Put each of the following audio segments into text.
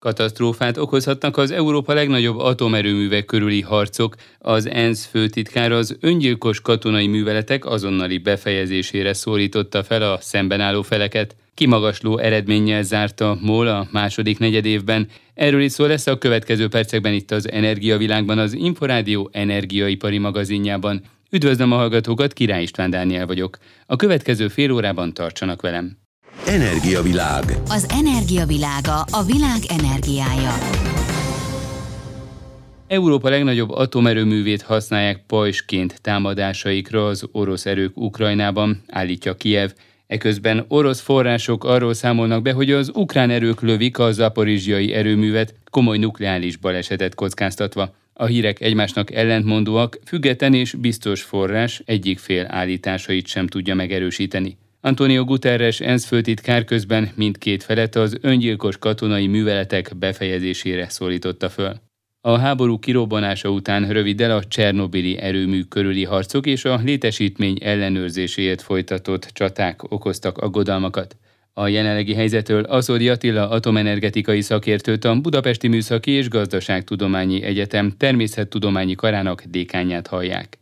Katasztrófát okozhatnak az Európa legnagyobb atomerőművek körüli harcok. Az ENSZ főtitkára az öngyilkos katonai műveletek azonnali befejezésére szólította fel a szemben álló feleket. Kimagasló eredménnyel zárta MOL a második negyedévben. Erről is szó lesz a következő percekben itt az Energiavilágban, az Inforádió energiaipari magazinjában. Üdvözlöm a hallgatókat, Király István Dániel vagyok. A következő fél órában tartsanak velem. Energiavilág. Az energiavilága a világ energiája. Európa legnagyobb atomerőművét használják pajsként támadásaikra az orosz erők Ukrajnában, állítja Kiev. Eközben orosz források arról számolnak be, hogy az ukrán erők lövik a zaporizsiai erőművet, komoly nukleáris balesetet kockáztatva. A hírek egymásnak ellentmondóak, független és biztos forrás egyik fél állításait sem tudja megerősíteni. Antonio Guterres ENSZ főtitkár közben mindkét felet az öngyilkos katonai műveletek befejezésére szólította föl. A háború kirobbanása után röviddel a Csernobili erőmű körüli harcok és a létesítmény ellenőrzéséért folytatott csaták okoztak aggodalmakat. A jelenlegi helyzetől Aszódi Attila atomenergetikai szakértőt a Budapesti Műszaki és Gazdaságtudományi Egyetem természettudományi karának dékányát hallják.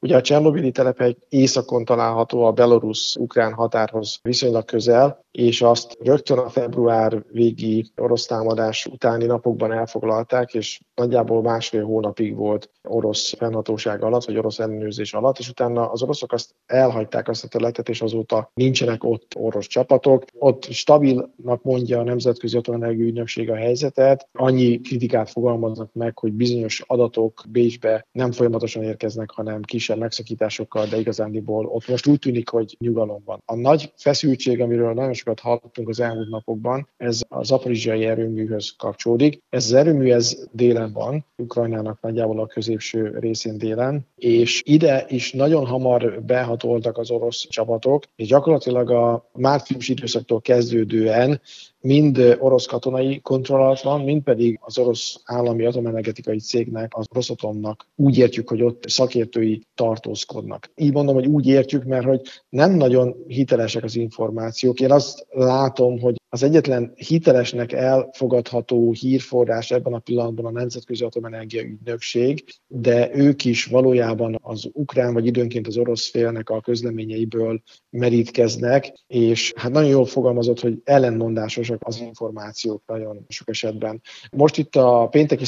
Ugye a Csernobili telephely északon található a belorusz-ukrán határhoz viszonylag közel, és azt rögtön a február végi orosz támadás utáni napokban elfoglalták, és nagyjából másfél hónapig volt orosz fennhatóság alatt, vagy orosz ellenőrzés alatt, és utána az oroszok azt elhagyták azt a területet, és azóta nincsenek ott orosz csapatok. Ott stabilnak mondja a Nemzetközi Atomenergia Ügynökség a helyzetet, annyi kritikát fogalmaznak meg, hogy bizonyos adatok Bécsbe nem folyamatosan érkeznek, hanem kisebb megszakításokkal, de igazándiból ott most úgy tűnik, hogy nyugalom van. A nagy feszültség, amiről nagyon sokat hallottunk az elmúlt napokban, ez a zaporizsiai erőműhöz kapcsolódik. Ez az erőmű ez délen van, Ukrajnának nagyjából a középső részén délen, és ide is nagyon hamar behatoltak az orosz csapatok, és gyakorlatilag a március időszaktól kezdődően mind orosz katonai kontroll alatt van, mind pedig az orosz állami atomenergetikai cégnek, az Rosatomnak úgy értjük, hogy ott szakértői tartózkodnak. Így mondom, hogy úgy értjük, mert hogy nem nagyon hitelesek az információk. Én azt látom, hogy az egyetlen hitelesnek elfogadható hírforrás ebben a pillanatban a Nemzetközi Atomenergia Ügynökség, de ők is valójában az ukrán vagy időnként az orosz félnek a közleményeiből merítkeznek, és hát nagyon jól fogalmazott, hogy ellenmondásosak az információk nagyon sok esetben. Most itt a pénteki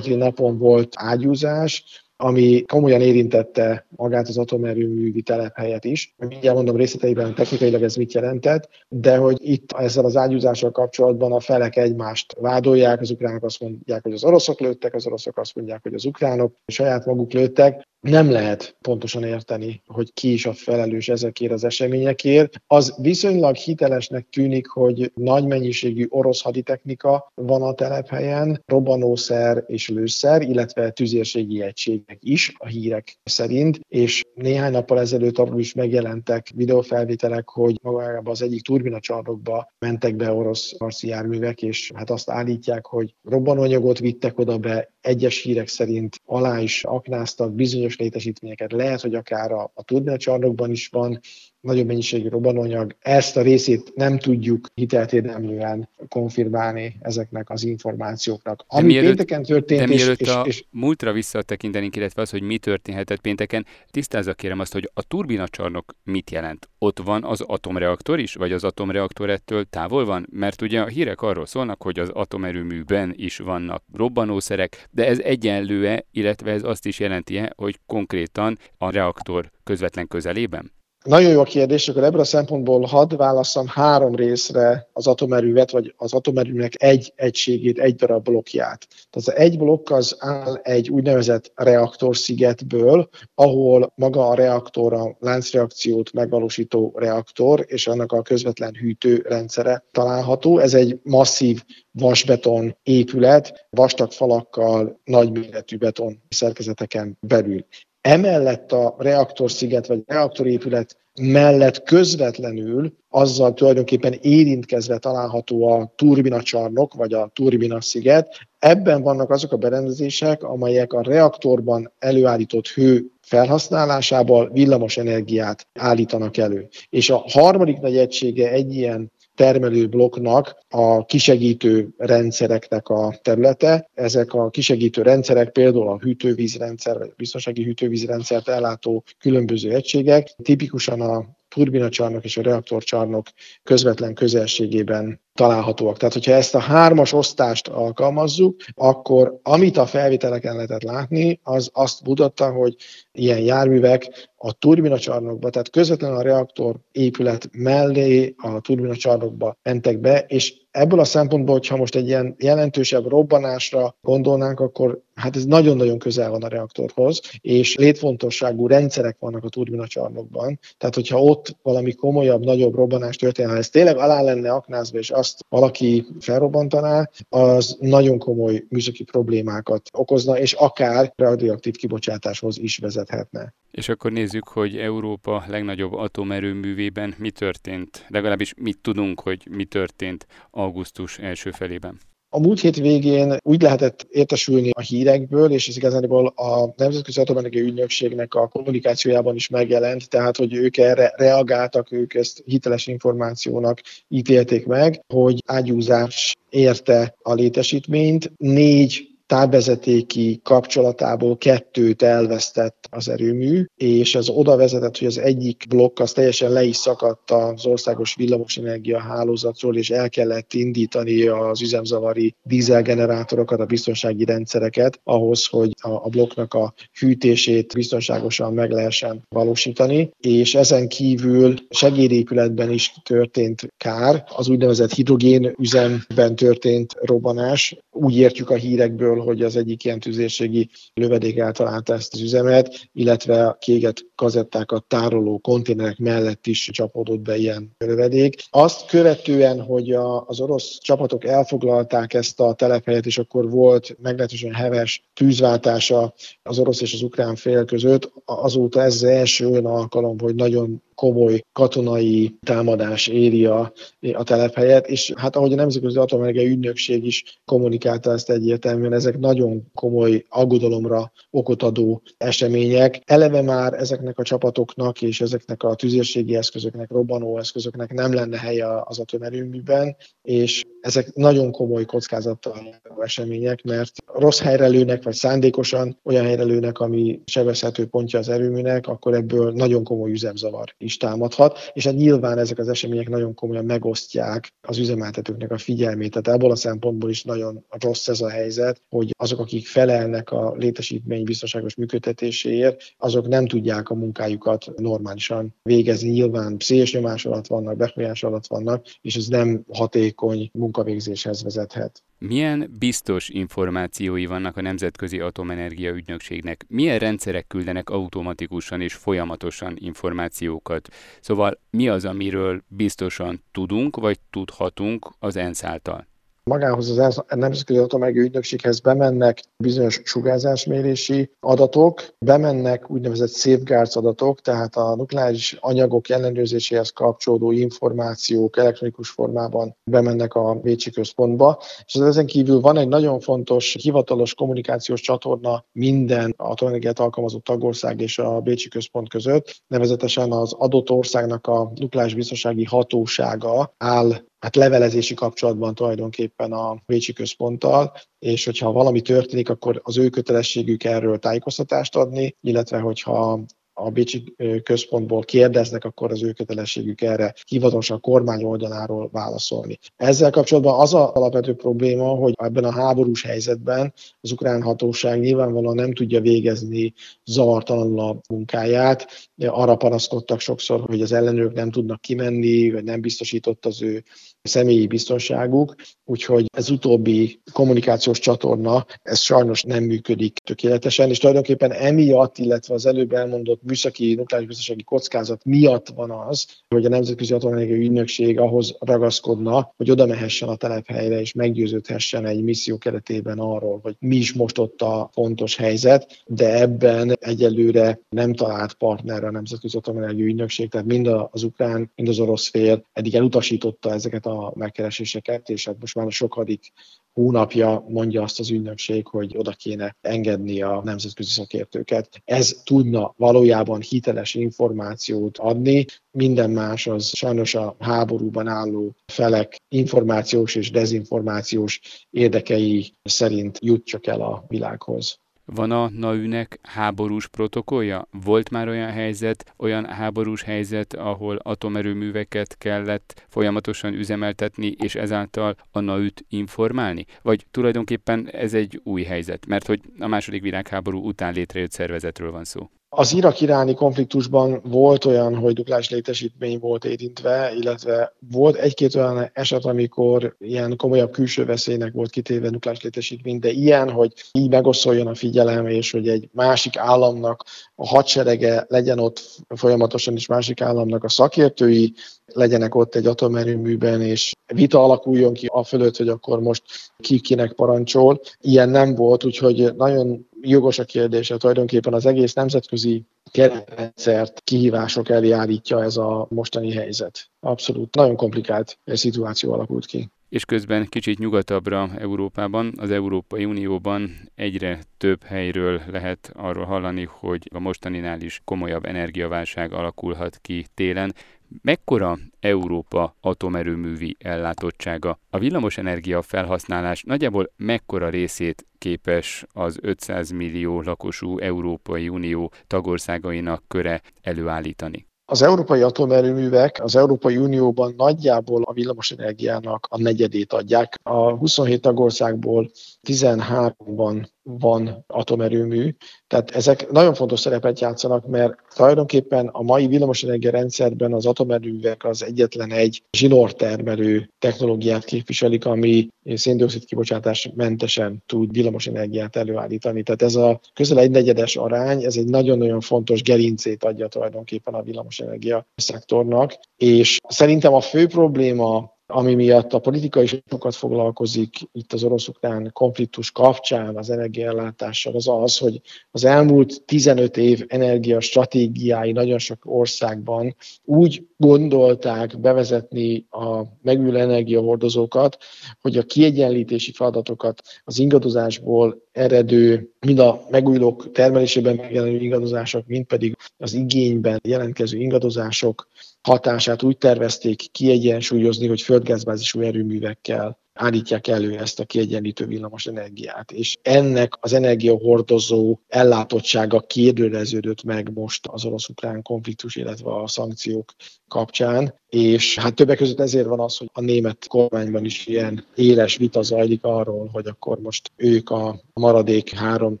napon volt ágyúzás, ami komolyan érintette magát az atomerőművi telephelyet is. Mindjárt mondom részleteiben technikailag ez mit jelentett, de hogy itt ezzel az ágyúzással kapcsolatban a felek egymást vádolják, az ukránok azt mondják, hogy az oroszok lőttek, az oroszok azt mondják, hogy az ukránok saját maguk lőttek nem lehet pontosan érteni, hogy ki is a felelős ezekért az eseményekért. Az viszonylag hitelesnek tűnik, hogy nagy mennyiségű orosz haditechnika van a telephelyen, robbanószer és lőszer, illetve tüzérségi egységek is a hírek szerint, és néhány nappal ezelőtt arról is megjelentek videófelvételek, hogy magában az egyik turbinacsarnokba mentek be orosz harci járművek, és hát azt állítják, hogy robbanóanyagot vittek oda be, egyes hírek szerint alá is aknáztak bizonyos létesítményeket, lehet, hogy akár a, a turbinacsarnokban is van, nagyobb mennyiségű robbanóanyag. Ezt a részét nem tudjuk hiteltérdemlően konfirmálni ezeknek az információknak. Ami de mielőtt, pénteken történt, de mielőtt és, a és, múltra visszatekintenénk, illetve az, hogy mi történhetett pénteken, tisztázza kérem azt, hogy a turbinacsarnok mit jelent? Ott van az atomreaktor is, vagy az atomreaktor ettől távol van? Mert ugye a hírek arról szólnak, hogy az atomerőműben is vannak robbanószerek, de ez egyenlő-e, illetve ez azt is jelenti-e, hogy konkrétan a reaktor közvetlen közelében? Nagyon jó a kérdés, akkor ebből a szempontból hadd válaszom három részre az atomerővet, vagy az atomerőnek egy egységét, egy darab blokkját. Tehát az egy blokk az áll egy úgynevezett reaktorszigetből, ahol maga a reaktor, a láncreakciót megvalósító reaktor, és annak a közvetlen hűtőrendszere található. Ez egy masszív vasbeton épület, vastag falakkal, nagyméretű beton szerkezeteken belül. Emellett a reaktorsziget vagy reaktorépület mellett közvetlenül azzal tulajdonképpen érintkezve található a turbinacsarnok vagy a turbinasziget. Ebben vannak azok a berendezések, amelyek a reaktorban előállított hő felhasználásából villamos energiát állítanak elő. És a harmadik nagy egysége egy ilyen termelő blokknak a kisegítő rendszereknek a területe. Ezek a kisegítő rendszerek például a hűtővízrendszer, vagy biztonsági hűtővízrendszert ellátó különböző egységek, tipikusan a turbinacsarnok és a reaktorcsarnok közvetlen közelségében találhatóak. Tehát, hogyha ezt a hármas osztást alkalmazzuk, akkor amit a felvételeken lehetett látni, az azt mutatta, hogy ilyen járművek a turbinacsarnokba, tehát közvetlenül a reaktor épület mellé a turbinacsarnokba mentek be, és ebből a szempontból, hogyha most egy ilyen jelentősebb robbanásra gondolnánk, akkor hát ez nagyon-nagyon közel van a reaktorhoz, és létfontosságú rendszerek vannak a turbinacsarnokban. Tehát, hogyha ott valami komolyabb, nagyobb robbanás történne, ha ez tényleg alá lenne aknázva, és azt valaki felrobbantaná, az nagyon komoly műszaki problémákat okozna, és akár radioaktív kibocsátáshoz is vezethetne. És akkor nézzük, hogy Európa legnagyobb atomerőművében mi történt, legalábbis mit tudunk, hogy mi történt augusztus első felében. A múlt hét végén úgy lehetett értesülni a hírekből, és ez igazából a Nemzetközi Atomenergia Ügynökségnek a kommunikációjában is megjelent, tehát hogy ők erre reagáltak, ők ezt hiteles információnak ítélték meg, hogy ágyúzás érte a létesítményt. Négy távvezetéki kapcsolatából kettőt elvesztett az erőmű, és ez oda vezetett, hogy az egyik blokk az teljesen le is szakadt az országos villamosenergia hálózatról, és el kellett indítani az üzemzavari dízelgenerátorokat, a biztonsági rendszereket ahhoz, hogy a blokknak a hűtését biztonságosan meg lehessen valósítani, és ezen kívül segédépületben is történt kár, az úgynevezett hidrogén üzemben történt robbanás. Úgy értjük a hírekből, hogy az egyik ilyen tüzérségi lövedék eltalálta ezt az üzemet, illetve a kéget kazettákat tároló konténerek mellett is csapódott be ilyen lövedék. Azt követően, hogy a, az orosz csapatok elfoglalták ezt a telephelyet, és akkor volt meglehetősen heves tűzváltása az orosz és az ukrán fél között, azóta ez az első olyan alkalom, hogy nagyon komoly katonai támadás éri a, a telephelyet, és hát ahogy a Nemzetközi Atomenergia Ügynökség is kommunikálta ezt egyértelműen, ezek nagyon komoly aggodalomra okot adó események. Eleve már ezeknek a csapatoknak és ezeknek a tüzérségi eszközöknek, robbanó eszközöknek nem lenne helye az atomerőműben, és ezek nagyon komoly kockázattal események, mert rossz helyre lőnek, vagy szándékosan olyan helyre lőnek, ami sebezhető pontja az erőműnek, akkor ebből nagyon komoly üzemzavar is támadhat, és hát nyilván ezek az események nagyon komolyan megosztják az üzemeltetőknek a figyelmét. Tehát ebből a szempontból is nagyon rossz ez a helyzet, hogy azok, akik felelnek a létesítmény biztonságos működtetéséért, azok nem tudják a munkájukat normálisan végezni. Nyilván pszichés nyomás alatt vannak, befolyás alatt vannak, és ez nem hatékony munkavégzéshez vezethet. Milyen biztos információi vannak a Nemzetközi Atomenergia Ügynökségnek? Milyen rendszerek küldenek automatikusan és folyamatosan információkat? Szóval mi az, amiről biztosan tudunk, vagy tudhatunk az ENSZ által? Magához az Nemzetközi Atomenergia Ügynökséghez bemennek bizonyos sugárzásmérési adatok, bemennek úgynevezett safeguards adatok, tehát a nukleáris anyagok ellenőrzéséhez kapcsolódó információk elektronikus formában bemennek a Bécsi központba, és ezen kívül van egy nagyon fontos hivatalos kommunikációs csatorna minden atomenergiát alkalmazó tagország és a Bécsi központ között, nevezetesen az adott országnak a nukleáris biztonsági hatósága áll hát levelezési kapcsolatban tulajdonképpen a Bécsi központtal, és hogyha valami történik, akkor az ő kötelességük erről tájékoztatást adni, illetve hogyha a Bécsi központból kérdeznek, akkor az ő kötelességük erre hivatalosan kormány oldaláról válaszolni. Ezzel kapcsolatban az a alapvető probléma, hogy ebben a háborús helyzetben az ukrán hatóság nyilvánvalóan nem tudja végezni zavartalanul a munkáját. Arra panaszkodtak sokszor, hogy az ellenőrök nem tudnak kimenni, vagy nem biztosított az ő személyi biztonságuk, úgyhogy ez utóbbi kommunikációs csatorna, ez sajnos nem működik tökéletesen, és tulajdonképpen emiatt, illetve az előbb elmondott műszaki nukleáris biztonsági kockázat miatt van az, hogy a Nemzetközi Atomenergia Ügynökség ahhoz ragaszkodna, hogy oda mehessen a telephelyre és meggyőződhessen egy misszió keretében arról, hogy mi is most ott a fontos helyzet, de ebben egyelőre nem talált partner a Nemzetközi Atomenergia Ügynökség, tehát mind az ukrán, mind az orosz fél eddig elutasította ezeket a a megkereséseket, és hát most már a sokadik hónapja mondja azt az ügynökség, hogy oda kéne engedni a nemzetközi szakértőket. Ez tudna valójában hiteles információt adni, minden más az sajnos a háborúban álló felek információs és dezinformációs érdekei szerint jut csak el a világhoz. Van a NAÜ-nek háborús protokollja? Volt már olyan helyzet, olyan háborús helyzet, ahol atomerőműveket kellett folyamatosan üzemeltetni, és ezáltal a NAÜ-t informálni? Vagy tulajdonképpen ez egy új helyzet, mert hogy a második világháború után létrejött szervezetről van szó? Az irak-iráni konfliktusban volt olyan, hogy duplás létesítmény volt érintve, illetve volt egy-két olyan eset, amikor ilyen komolyabb külső veszélynek volt kitéve duplás létesítmény, de ilyen, hogy így megoszoljon a figyelem, és hogy egy másik államnak a hadserege legyen ott folyamatosan, és másik államnak a szakértői legyenek ott egy atomerőműben, és vita alakuljon ki a fölött, hogy akkor most ki kinek parancsol. Ilyen nem volt, úgyhogy nagyon jogos a kérdése, tulajdonképpen az egész nemzetközi keretrendszert kihívások elé állítja ez a mostani helyzet. Abszolút nagyon komplikált szituáció alakult ki és közben kicsit nyugatabbra Európában, az Európai Unióban egyre több helyről lehet arról hallani, hogy a mostaninál is komolyabb energiaválság alakulhat ki télen. Mekkora Európa atomerőművi ellátottsága? A villamosenergia felhasználás nagyjából mekkora részét képes az 500 millió lakosú Európai Unió tagországainak köre előállítani? Az európai atomerőművek az Európai Unióban nagyjából a villamosenergiának a negyedét adják. A 27 tagországból 13-ban van atomerőmű, tehát ezek nagyon fontos szerepet játszanak, mert tulajdonképpen a mai villamosenergia rendszerben az atomerőművek az egyetlen egy zsinórtermelő technológiát képviselik, ami széndiokszid kibocsátás mentesen tud villamosenergiát előállítani. Tehát ez a közel egy negyedes arány, ez egy nagyon-nagyon fontos gerincét adja tulajdonképpen a villamosenergia szektornak, és szerintem a fő probléma ami miatt a politika is sokat foglalkozik itt az orosz-ukrán konfliktus kapcsán az energiaellátással, az az, hogy az elmúlt 15 év energiastratégiái nagyon sok országban úgy gondolták bevezetni a megújuló energiahordozókat, hogy a kiegyenlítési feladatokat az ingadozásból eredő, mind a megújulók termelésében megjelenő ingadozások, mind pedig az igényben jelentkező ingadozások hatását úgy tervezték kiegyensúlyozni, hogy földgázbázisú erőművekkel állítják elő ezt a kiegyenlítő villamos energiát. És ennek az energiahordozó ellátottsága kérdőreződött meg most az orosz-ukrán konfliktus, illetve a szankciók kapcsán, és hát többek között ezért van az, hogy a német kormányban is ilyen éles vita zajlik arról, hogy akkor most ők a maradék három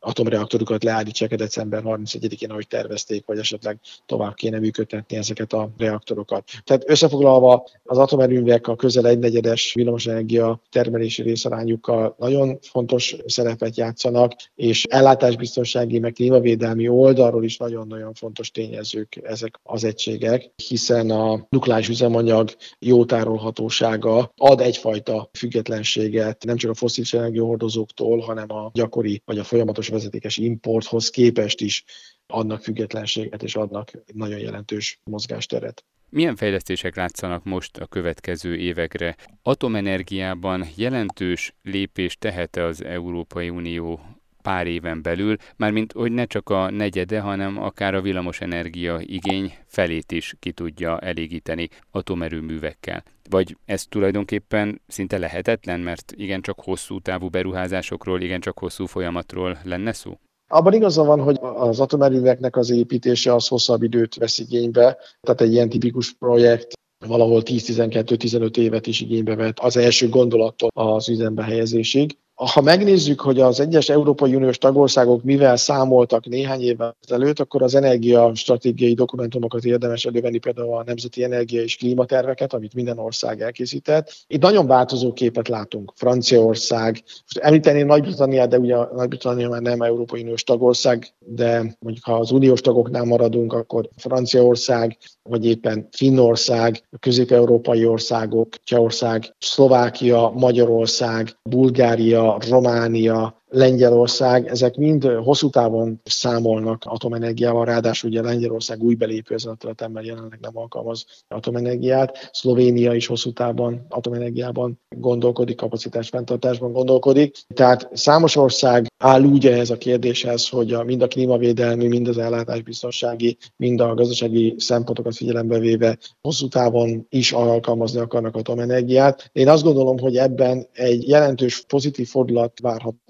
atomreaktorukat leállítsák a december 31-én, ahogy tervezték, vagy esetleg tovább kéne működtetni ezeket a reaktorokat. Tehát összefoglalva az atomerőművek a közel egynegyedes villamosenergia termelési részarányukkal nagyon fontos szerepet játszanak, és ellátásbiztonsági, meg klímavédelmi oldalról is nagyon-nagyon fontos tényezők ezek az egységek, hiszen a nukleáris üzemanyag jó tárolhatósága ad egyfajta függetlenséget nem csak a foszilis energiahordozóktól, hanem a gyakori vagy a folyamatos vezetékes importhoz képest is adnak függetlenséget és adnak nagyon jelentős mozgásteret. Milyen fejlesztések látszanak most a következő évekre? Atomenergiában jelentős lépést tehet az Európai Unió pár éven belül, mármint hogy ne csak a negyede, hanem akár a villamosenergia igény felét is ki tudja elégíteni atomerőművekkel. Vagy ez tulajdonképpen szinte lehetetlen, mert igencsak hosszú távú beruházásokról, igencsak hosszú folyamatról lenne szó? Abban igaza van, hogy az atomerőműveknek az építése az hosszabb időt vesz igénybe, tehát egy ilyen tipikus projekt valahol 10-12-15 évet is igénybe vett az első gondolattól az üzembe helyezésig ha megnézzük, hogy az egyes Európai Uniós tagországok mivel számoltak néhány évvel ezelőtt, akkor az energiastratégiai dokumentumokat érdemes elővenni, például a Nemzeti Energia és Klímaterveket, amit minden ország elkészített. Itt nagyon változó képet látunk. Franciaország, most említeném Nagy-Britanniát, de ugye Nagy-Britannia már nem Európai Uniós tagország, de mondjuk ha az uniós tagoknál maradunk, akkor Franciaország, vagy éppen Finnország, közép-európai országok, Csehország, Szlovákia, Magyarország, Bulgária, Románia, Lengyelország, ezek mind hosszú távon számolnak atomenergiával, ráadásul ugye Lengyelország új belépő ezen a területen, mert jelenleg nem alkalmaz atomenergiát. Szlovénia is hosszú távon atomenergiában gondolkodik, kapacitás fenntartásban gondolkodik. Tehát számos ország áll úgy ehhez a kérdéshez, hogy a, mind a klímavédelmi, mind az ellátásbiztonsági, mind a gazdasági szempontokat figyelembe véve hosszú távon is alkalmazni akarnak atomenergiát. Én azt gondolom, hogy ebben egy jelentős pozitív fordulat várható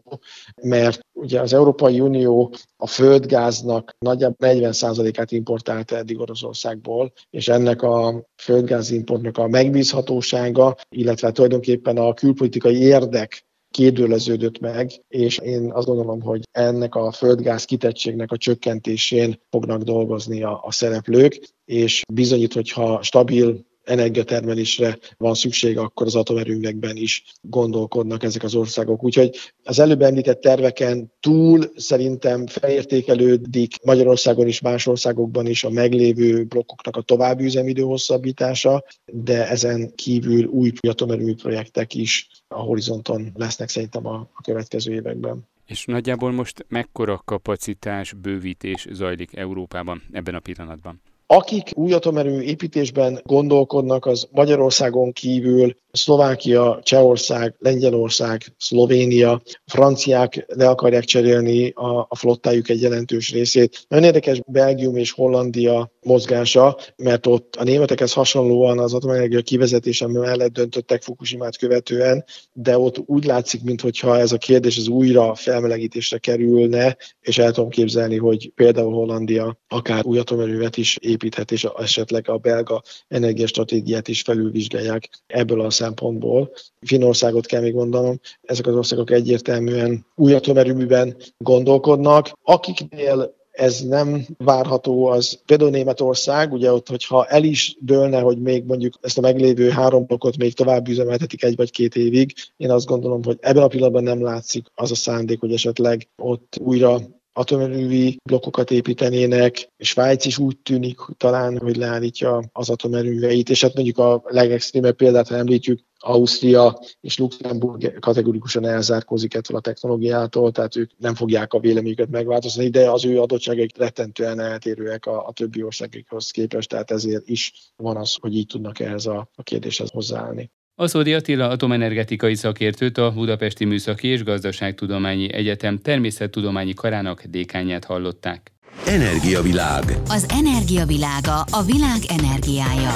mert ugye az Európai Unió a földgáznak nagyjából 40%-át importálta eddig Oroszországból, és ennek a földgázimportnak a megbízhatósága, illetve tulajdonképpen a külpolitikai érdek kérdőleződött meg, és én azt gondolom, hogy ennek a földgáz kitettségnek a csökkentésén fognak dolgozni a, a szereplők, és bizonyít, hogyha stabil energiatermelésre van szükség, akkor az atomerőmekben is gondolkodnak ezek az országok. Úgyhogy az előbb említett terveken túl szerintem felértékelődik Magyarországon is, más országokban is a meglévő blokkoknak a további üzemidő hosszabbítása, de ezen kívül új atomerőmű projektek is a horizonton lesznek szerintem a, a következő években. És nagyjából most mekkora kapacitás bővítés zajlik Európában ebben a pillanatban? Akik új atomerő építésben gondolkodnak, az Magyarországon kívül Szlovákia, Csehország, Lengyelország, Szlovénia, franciák le akarják cserélni a, a flottájuk egy jelentős részét. Nagyon érdekes Belgium és Hollandia mozgása, mert ott a németekhez hasonlóan az atomenergia kivezetése mellett döntöttek Fukushimát követően, de ott úgy látszik, mintha ez a kérdés az újra felmelegítésre kerülne, és el tudom képzelni, hogy például Hollandia akár új atomerővet is építhet, és esetleg a belga energiastratégiát is felülvizsgálják ebből a szempontból. Finországot kell még mondanom, ezek az országok egyértelműen új atomerőműben gondolkodnak. Akiknél ez nem várható, az például Németország, ugye ott, hogyha el is dőlne, hogy még mondjuk ezt a meglévő három blokkot még tovább üzemeltetik egy vagy két évig, én azt gondolom, hogy ebben a pillanatban nem látszik az a szándék, hogy esetleg ott újra atomerővi blokkokat építenének. Svájc is úgy tűnik talán, hogy leállítja az atomerőveit, és hát mondjuk a legextrémebb példát, ha említjük, Ausztria és Luxemburg kategorikusan elzárkózik ettől a technológiától, tehát ők nem fogják a véleményüket megváltoztatni, de az ő adottságaik rettentően eltérőek a, a többi országokhoz képest, tehát ezért is van az, hogy így tudnak ehhez a, a kérdéshez hozzáállni. Aszódi Attila atomenergetikai szakértőt a Budapesti Műszaki és Gazdaságtudományi Egyetem természettudományi karának dékányát hallották. Energiavilág. Az energiavilága a világ energiája.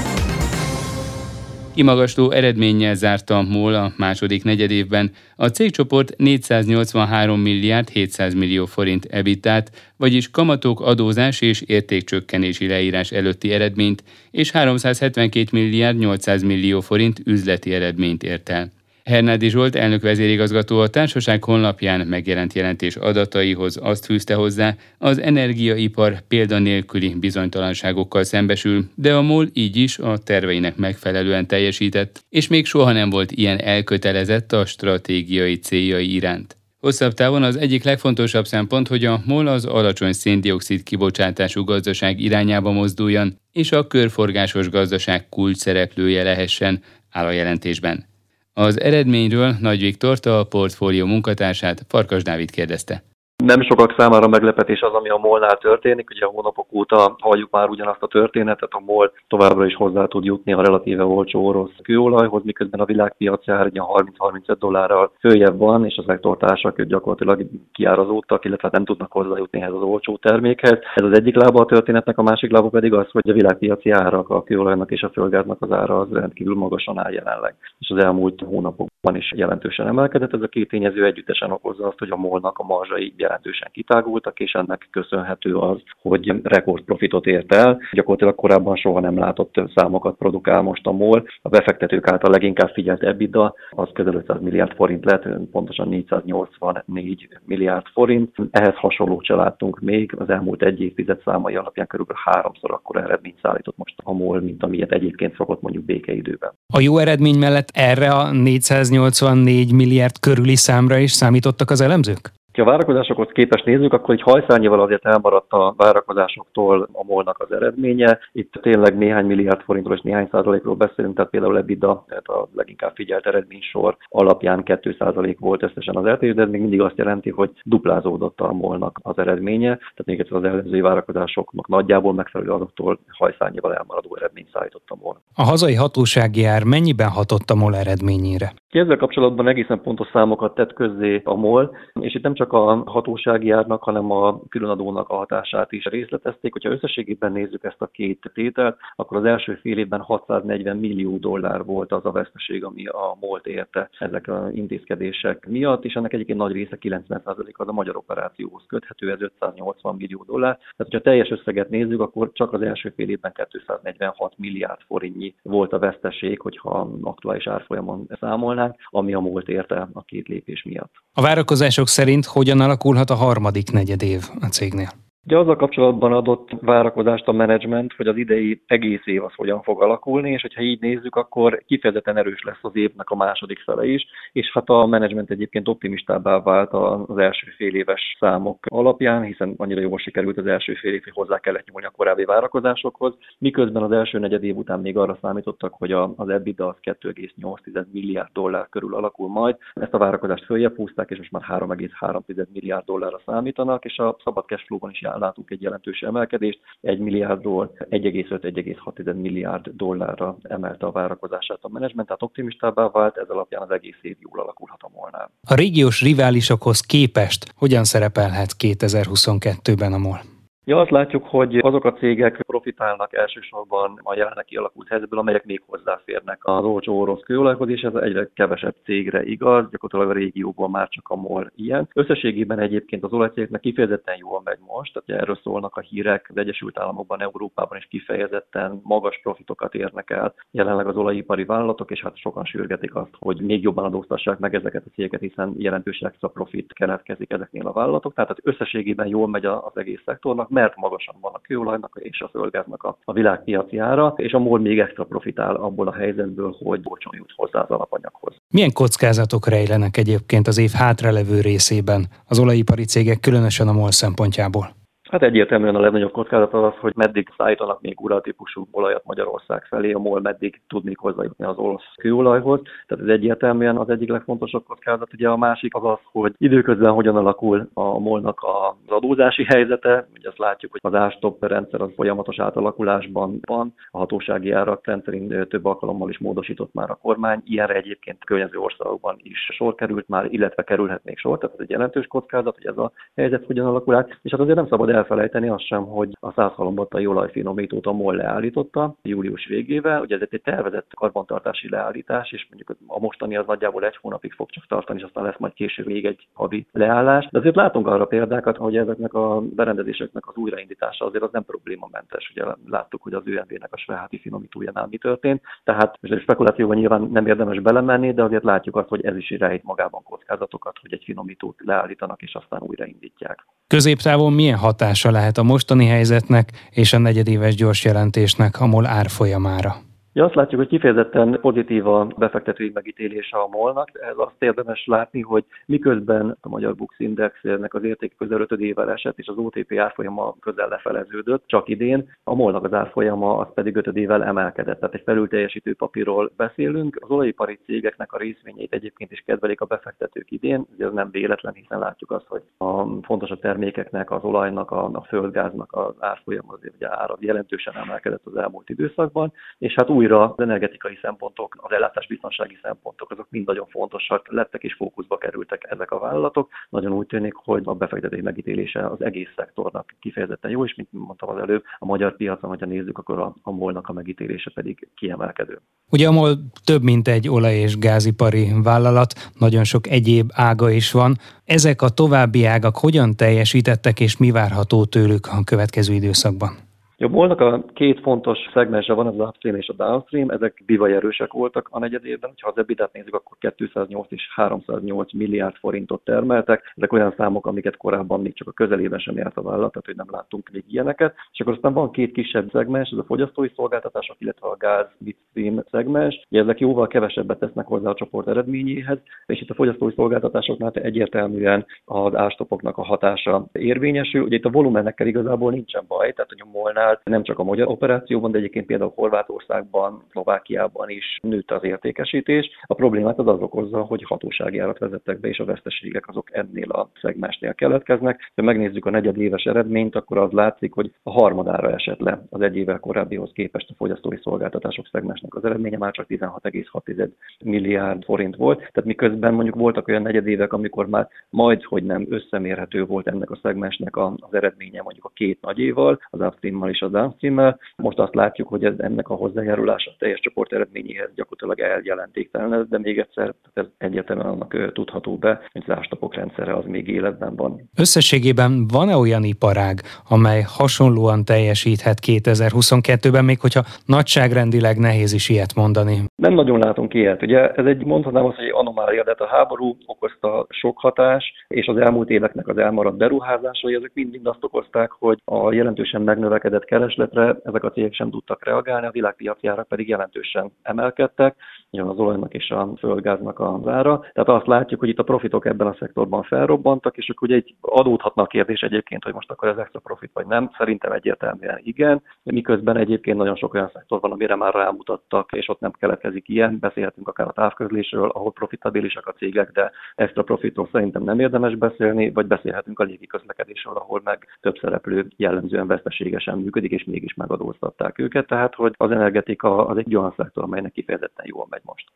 Kimagasló eredménnyel zárta MOL a második negyedévben. A cégcsoport 483 milliárd 700 millió forint ebitát, vagyis kamatok, adózás és értékcsökkenési leírás előtti eredményt, és 372 milliárd 800 millió forint üzleti eredményt ért el. Hernádi Zsolt elnök vezérigazgató a társaság honlapján megjelent jelentés adataihoz azt fűzte hozzá, az energiaipar példanélküli bizonytalanságokkal szembesül, de a MOL így is a terveinek megfelelően teljesített, és még soha nem volt ilyen elkötelezett a stratégiai céljai iránt. Hosszabb távon az egyik legfontosabb szempont, hogy a MOL az alacsony széndiokszid kibocsátású gazdaság irányába mozduljon, és a körforgásos gazdaság kulcs szereplője lehessen, áll a jelentésben. Az eredményről Nagy Viktort, a portfólió munkatársát Farkas Dávid kérdezte. Nem sokak számára meglepetés az, ami a MOL-nál történik. Ugye a hónapok óta halljuk már ugyanazt a történetet, a MOL továbbra is hozzá tud jutni a relatíve olcsó orosz kőolajhoz, miközben a világpiac ár 30-35 dollárral följebb van, és az vektortársak gyakorlatilag kiárazódtak, illetve nem tudnak hozzájutni ehhez az olcsó termékhez. Ez az egyik lába a történetnek, a másik lába pedig az, hogy a világpiaci árak, a kőolajnak és a földgáznak az ára az rendkívül magasan áll jelenleg. És az elmúlt hónapokban is jelentősen emelkedett. Ez a két tényező együttesen okozza azt, hogy a molnak a marzsai jelentősen kitágultak, és ennek köszönhető az, hogy rekordprofitot ért el. Gyakorlatilag korábban soha nem látott számokat produkál most a MOL. A befektetők által leginkább figyelt EBITDA, az közel 500 milliárd forint lett, pontosan 484 milliárd forint. Ehhez hasonló láttunk még az elmúlt egy évtized számai alapján körülbelül háromszor akkor eredményt szállított most a MOL, mint amilyet egyébként szokott mondjuk békeidőben. A jó eredmény mellett erre a 484 milliárd körüli számra is számítottak az elemzők? Ha a várakozásokhoz képest nézzük, akkor egy hajszárnyival azért elmaradt a várakozásoktól a molnak az eredménye. Itt tényleg néhány milliárd forintról és néhány százalékról beszélünk, tehát például EBITDA, tehát a leginkább figyelt eredménysor alapján 2 százalék volt összesen az eltérés, de ez még mindig azt jelenti, hogy duplázódott a molnak az eredménye, tehát még egyszer az előző várakozásoknak nagyjából megfelelő adatoktól hajszárnyival elmaradó eredményt szállított a MOL. A hazai hatósági ár mennyiben hatott a MOL eredményére? Ezzel kapcsolatban egészen pontos számokat tett közzé a MOL, és itt nem csak a hatósági árnak, hanem a különadónak a hatását is részletezték. Hogyha összességében nézzük ezt a két tételt, akkor az első fél évben 640 millió dollár volt az a veszteség, ami a MOL érte ezek az intézkedések miatt, és ennek egyébként nagy része 90% az a magyar operációhoz köthető, ez 580 millió dollár. Tehát, hogyha teljes összeget nézzük, akkor csak az első fél évben 246 milliárd forintnyi volt a veszteség, hogyha aktuális árfolyamon számolnánk számolnánk, ami a múlt érte a két lépés miatt. A várakozások szerint hogyan alakulhat a harmadik negyedév a cégnél? Ugye azzal kapcsolatban adott várakozást a menedzsment, hogy az idei egész év az hogyan fog alakulni, és hogyha így nézzük, akkor kifejezetten erős lesz az évnek a második fele is, és hát a menedzsment egyébként optimistábbá vált az első fél éves számok alapján, hiszen annyira jól sikerült az első fél év, hogy hozzá kellett nyúlni a korábbi várakozásokhoz, miközben az első negyed év után még arra számítottak, hogy az EBITDA az 2,8 milliárd dollár körül alakul majd. Ezt a várakozást följebb húzták, és most már 3,3 milliárd dollárra számítanak, és a szabad cashflow-ban is látunk egy jelentős emelkedést, 1 milliárdról 1,5-1,6 milliárd dollárra emelte a várakozását a menedzsment, tehát optimistábbá vált, ez alapján az egész év jól alakulhat a molnál. A régiós riválisokhoz képest hogyan szerepelhet 2022-ben a MOL? Ja, azt látjuk, hogy azok a cégek profitálnak elsősorban a jelenleg kialakult helyzetből, amelyek még hozzáférnek az olcsó orosz kőolajhoz, és ez egyre kevesebb cégre igaz, gyakorlatilag a régióban már csak a MOL ilyen. Összességében egyébként az olajcégeknek kifejezetten jól megy most, tehát erről szólnak a hírek, az Egyesült Államokban, Európában is kifejezetten magas profitokat érnek el jelenleg az olajipari vállalatok, és hát sokan sürgetik azt, hogy még jobban adóztassák meg ezeket a cégeket, hiszen jelentős extra profit keletkezik ezeknél a vállalatok. Tehát összességében jól megy az egész szektornak, mert magasan van a kőolajnak és a földgáznak a, a világpiaci ára, és a MOL még extra profitál abból a helyzetből, hogy olcsón jut hozzá az alapanyaghoz. Milyen kockázatok rejlenek egyébként az év hátralevő részében az olajipari cégek, különösen a MOL szempontjából? Hát egyértelműen a legnagyobb kockázat az, hogy meddig szállítanak még típusú olajat Magyarország felé, a MOL meddig tud még hozzájutni az orosz kőolajhoz. Tehát ez egyértelműen az egyik legfontosabb kockázat. Ugye a másik az az, hogy időközben hogyan alakul a molnak az adózási helyzete. Ugye azt látjuk, hogy az ástop rendszer az folyamatos átalakulásban van. A hatósági árak rendszerint több alkalommal is módosított már a kormány. Ilyenre egyébként környező országokban is sor került már, illetve kerülhet még sor. Tehát ez egy jelentős kockázat, hogy ez a helyzet hogyan alakul át. És hát azért nem szabad elfelejteni azt sem, hogy a százhalombattai olajfinomítót a MOL leállította július végével. Ugye ez egy tervezett karbantartási leállítás, és mondjuk a mostani az nagyjából egy hónapig fog csak tartani, és aztán lesz majd később még egy havi leállás. De azért látunk arra példákat, hogy ezeknek a berendezéseknek az újraindítása azért az nem problémamentes. Ugye láttuk, hogy az ÖMV-nek a Sveháti finomítójánál mi történt. Tehát most egy spekulációban nyilván nem érdemes belemenni, de azért látjuk azt, hogy ez is rejt magában kockázatokat, hogy egy finomítót leállítanak és aztán újraindítják. Középtávon milyen hatása lehet a mostani helyzetnek és a negyedéves gyors jelentésnek a MOL árfolyamára? Ja, azt látjuk, hogy kifejezetten pozitív a befektetői megítélése a molnak. Ez azt érdemes látni, hogy miközben a Magyar Bux Indexnek az érték közel évvel esett, és az OTP árfolyama közel lefeleződött, csak idén, a molnak az árfolyama az pedig évvel emelkedett. Tehát egy felül teljesítő papírról beszélünk. Az olajipari cégeknek a részvényeit egyébként is kedvelik a befektetők idén. Ugye ez nem véletlen, hiszen látjuk azt, hogy a fontos a termékeknek, az olajnak, a, a földgáznak az árfolyama ugye ára jelentősen emelkedett az elmúlt időszakban, és hát újra az energetikai szempontok, az ellátásbiztonsági szempontok, azok mind nagyon fontosak lettek és fókuszba kerültek ezek a vállalatok. Nagyon úgy tűnik, hogy a befektetés megítélése az egész szektornak kifejezetten jó, és mint mondtam az előbb, a magyar piacon, hogyha nézzük, akkor a, a molnak a megítélése pedig kiemelkedő. Ugye a MOL több mint egy olaj- és gázipari vállalat, nagyon sok egyéb ága is van. Ezek a további ágak hogyan teljesítettek, és mi várható tőlük a következő időszakban? A molnak a két fontos szegmense van, az upstream és a downstream, ezek bivaj erősek voltak a negyed évben, ha az ebitát nézzük, akkor 208 és 308 milliárd forintot termeltek. Ezek olyan számok, amiket korábban még csak a közelében sem járt a vállalat, tehát hogy nem láttunk még ilyeneket. És akkor aztán van két kisebb szegmens, ez a fogyasztói szolgáltatások, illetve a gáz midstream szegmens. Ugye ezek jóval kevesebbet tesznek hozzá a csoport eredményéhez, és itt a fogyasztói szolgáltatásoknál egyértelműen az ástopoknak a hatása érvényesül. Ugye itt a volumenekkel igazából nincsen baj, tehát a molnál nem csak a magyar operációban, de egyébként például Horvátországban, Szlovákiában is nőtt az értékesítés. A problémát az az okozza, hogy hatósági árat vezettek be, és a veszteségek azok ennél a szegmásnél keletkeznek. Ha megnézzük a negyedéves eredményt, akkor az látszik, hogy a harmadára esett le az egy évvel korábbihoz képest a fogyasztói szolgáltatások szegmásnak az eredménye már csak 16,6 milliárd forint volt. Tehát miközben mondjuk voltak olyan negyedévek, amikor már majd, hogy nem összemérhető volt ennek a szegmásnak az eredménye mondjuk a két nagy évval, az upstreammal és a downstreammel. Most azt látjuk, hogy ez, ennek a hozzájárulása a teljes csoport eredményéhez gyakorlatilag eljelentéktelen, de még egyszer ez egyértelműen annak tudható be, hogy az ástapok rendszere az még életben van. Összességében van-e olyan iparág, amely hasonlóan teljesíthet 2022-ben, még hogyha nagyságrendileg nehéz is ilyet mondani? Nem nagyon látunk ilyet. Ugye ez egy mondhatnám azt, hogy egy anomália, de hát a háború okozta sok hatás, és az elmúlt éveknek az elmaradt beruházásai, ezek mind-mind azt okozták, hogy a jelentősen megnövekedett keresletre ezek a cégek sem tudtak reagálni, a világpiaci árak pedig jelentősen emelkedtek, nyilván az olajnak és a földgáznak az ára. Tehát azt látjuk, hogy itt a profitok ebben a szektorban felrobbantak, és akkor ugye egy adódhatna a kérdés egyébként, hogy most akkor ez extra profit vagy nem. Szerintem egyértelműen igen, miközben egyébként nagyon sok olyan szektor van, amire már rámutattak, és ott nem keletkezik ilyen. Beszélhetünk akár a távközlésről, ahol profitabilisak a cégek, de extra profitról szerintem nem érdemes beszélni, vagy beszélhetünk a légi közlekedésről, ahol meg több szereplő jellemzően veszteségesen működik, és mégis megadóztatták őket. Tehát, hogy az energetika az egy olyan szektor, amelynek kifejezetten jól megy most.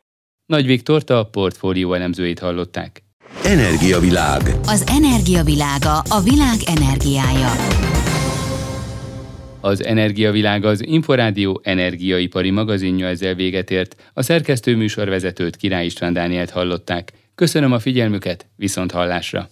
Nagy Viktor a portfólió elemzőit hallották. Energiavilág. Az energiavilága a világ energiája. Az Energiavilág az Inforádió energiaipari magazinja ezzel véget ért. A szerkesztő műsorvezetőt Király István Dánielt hallották. Köszönöm a figyelmüket, viszont hallásra!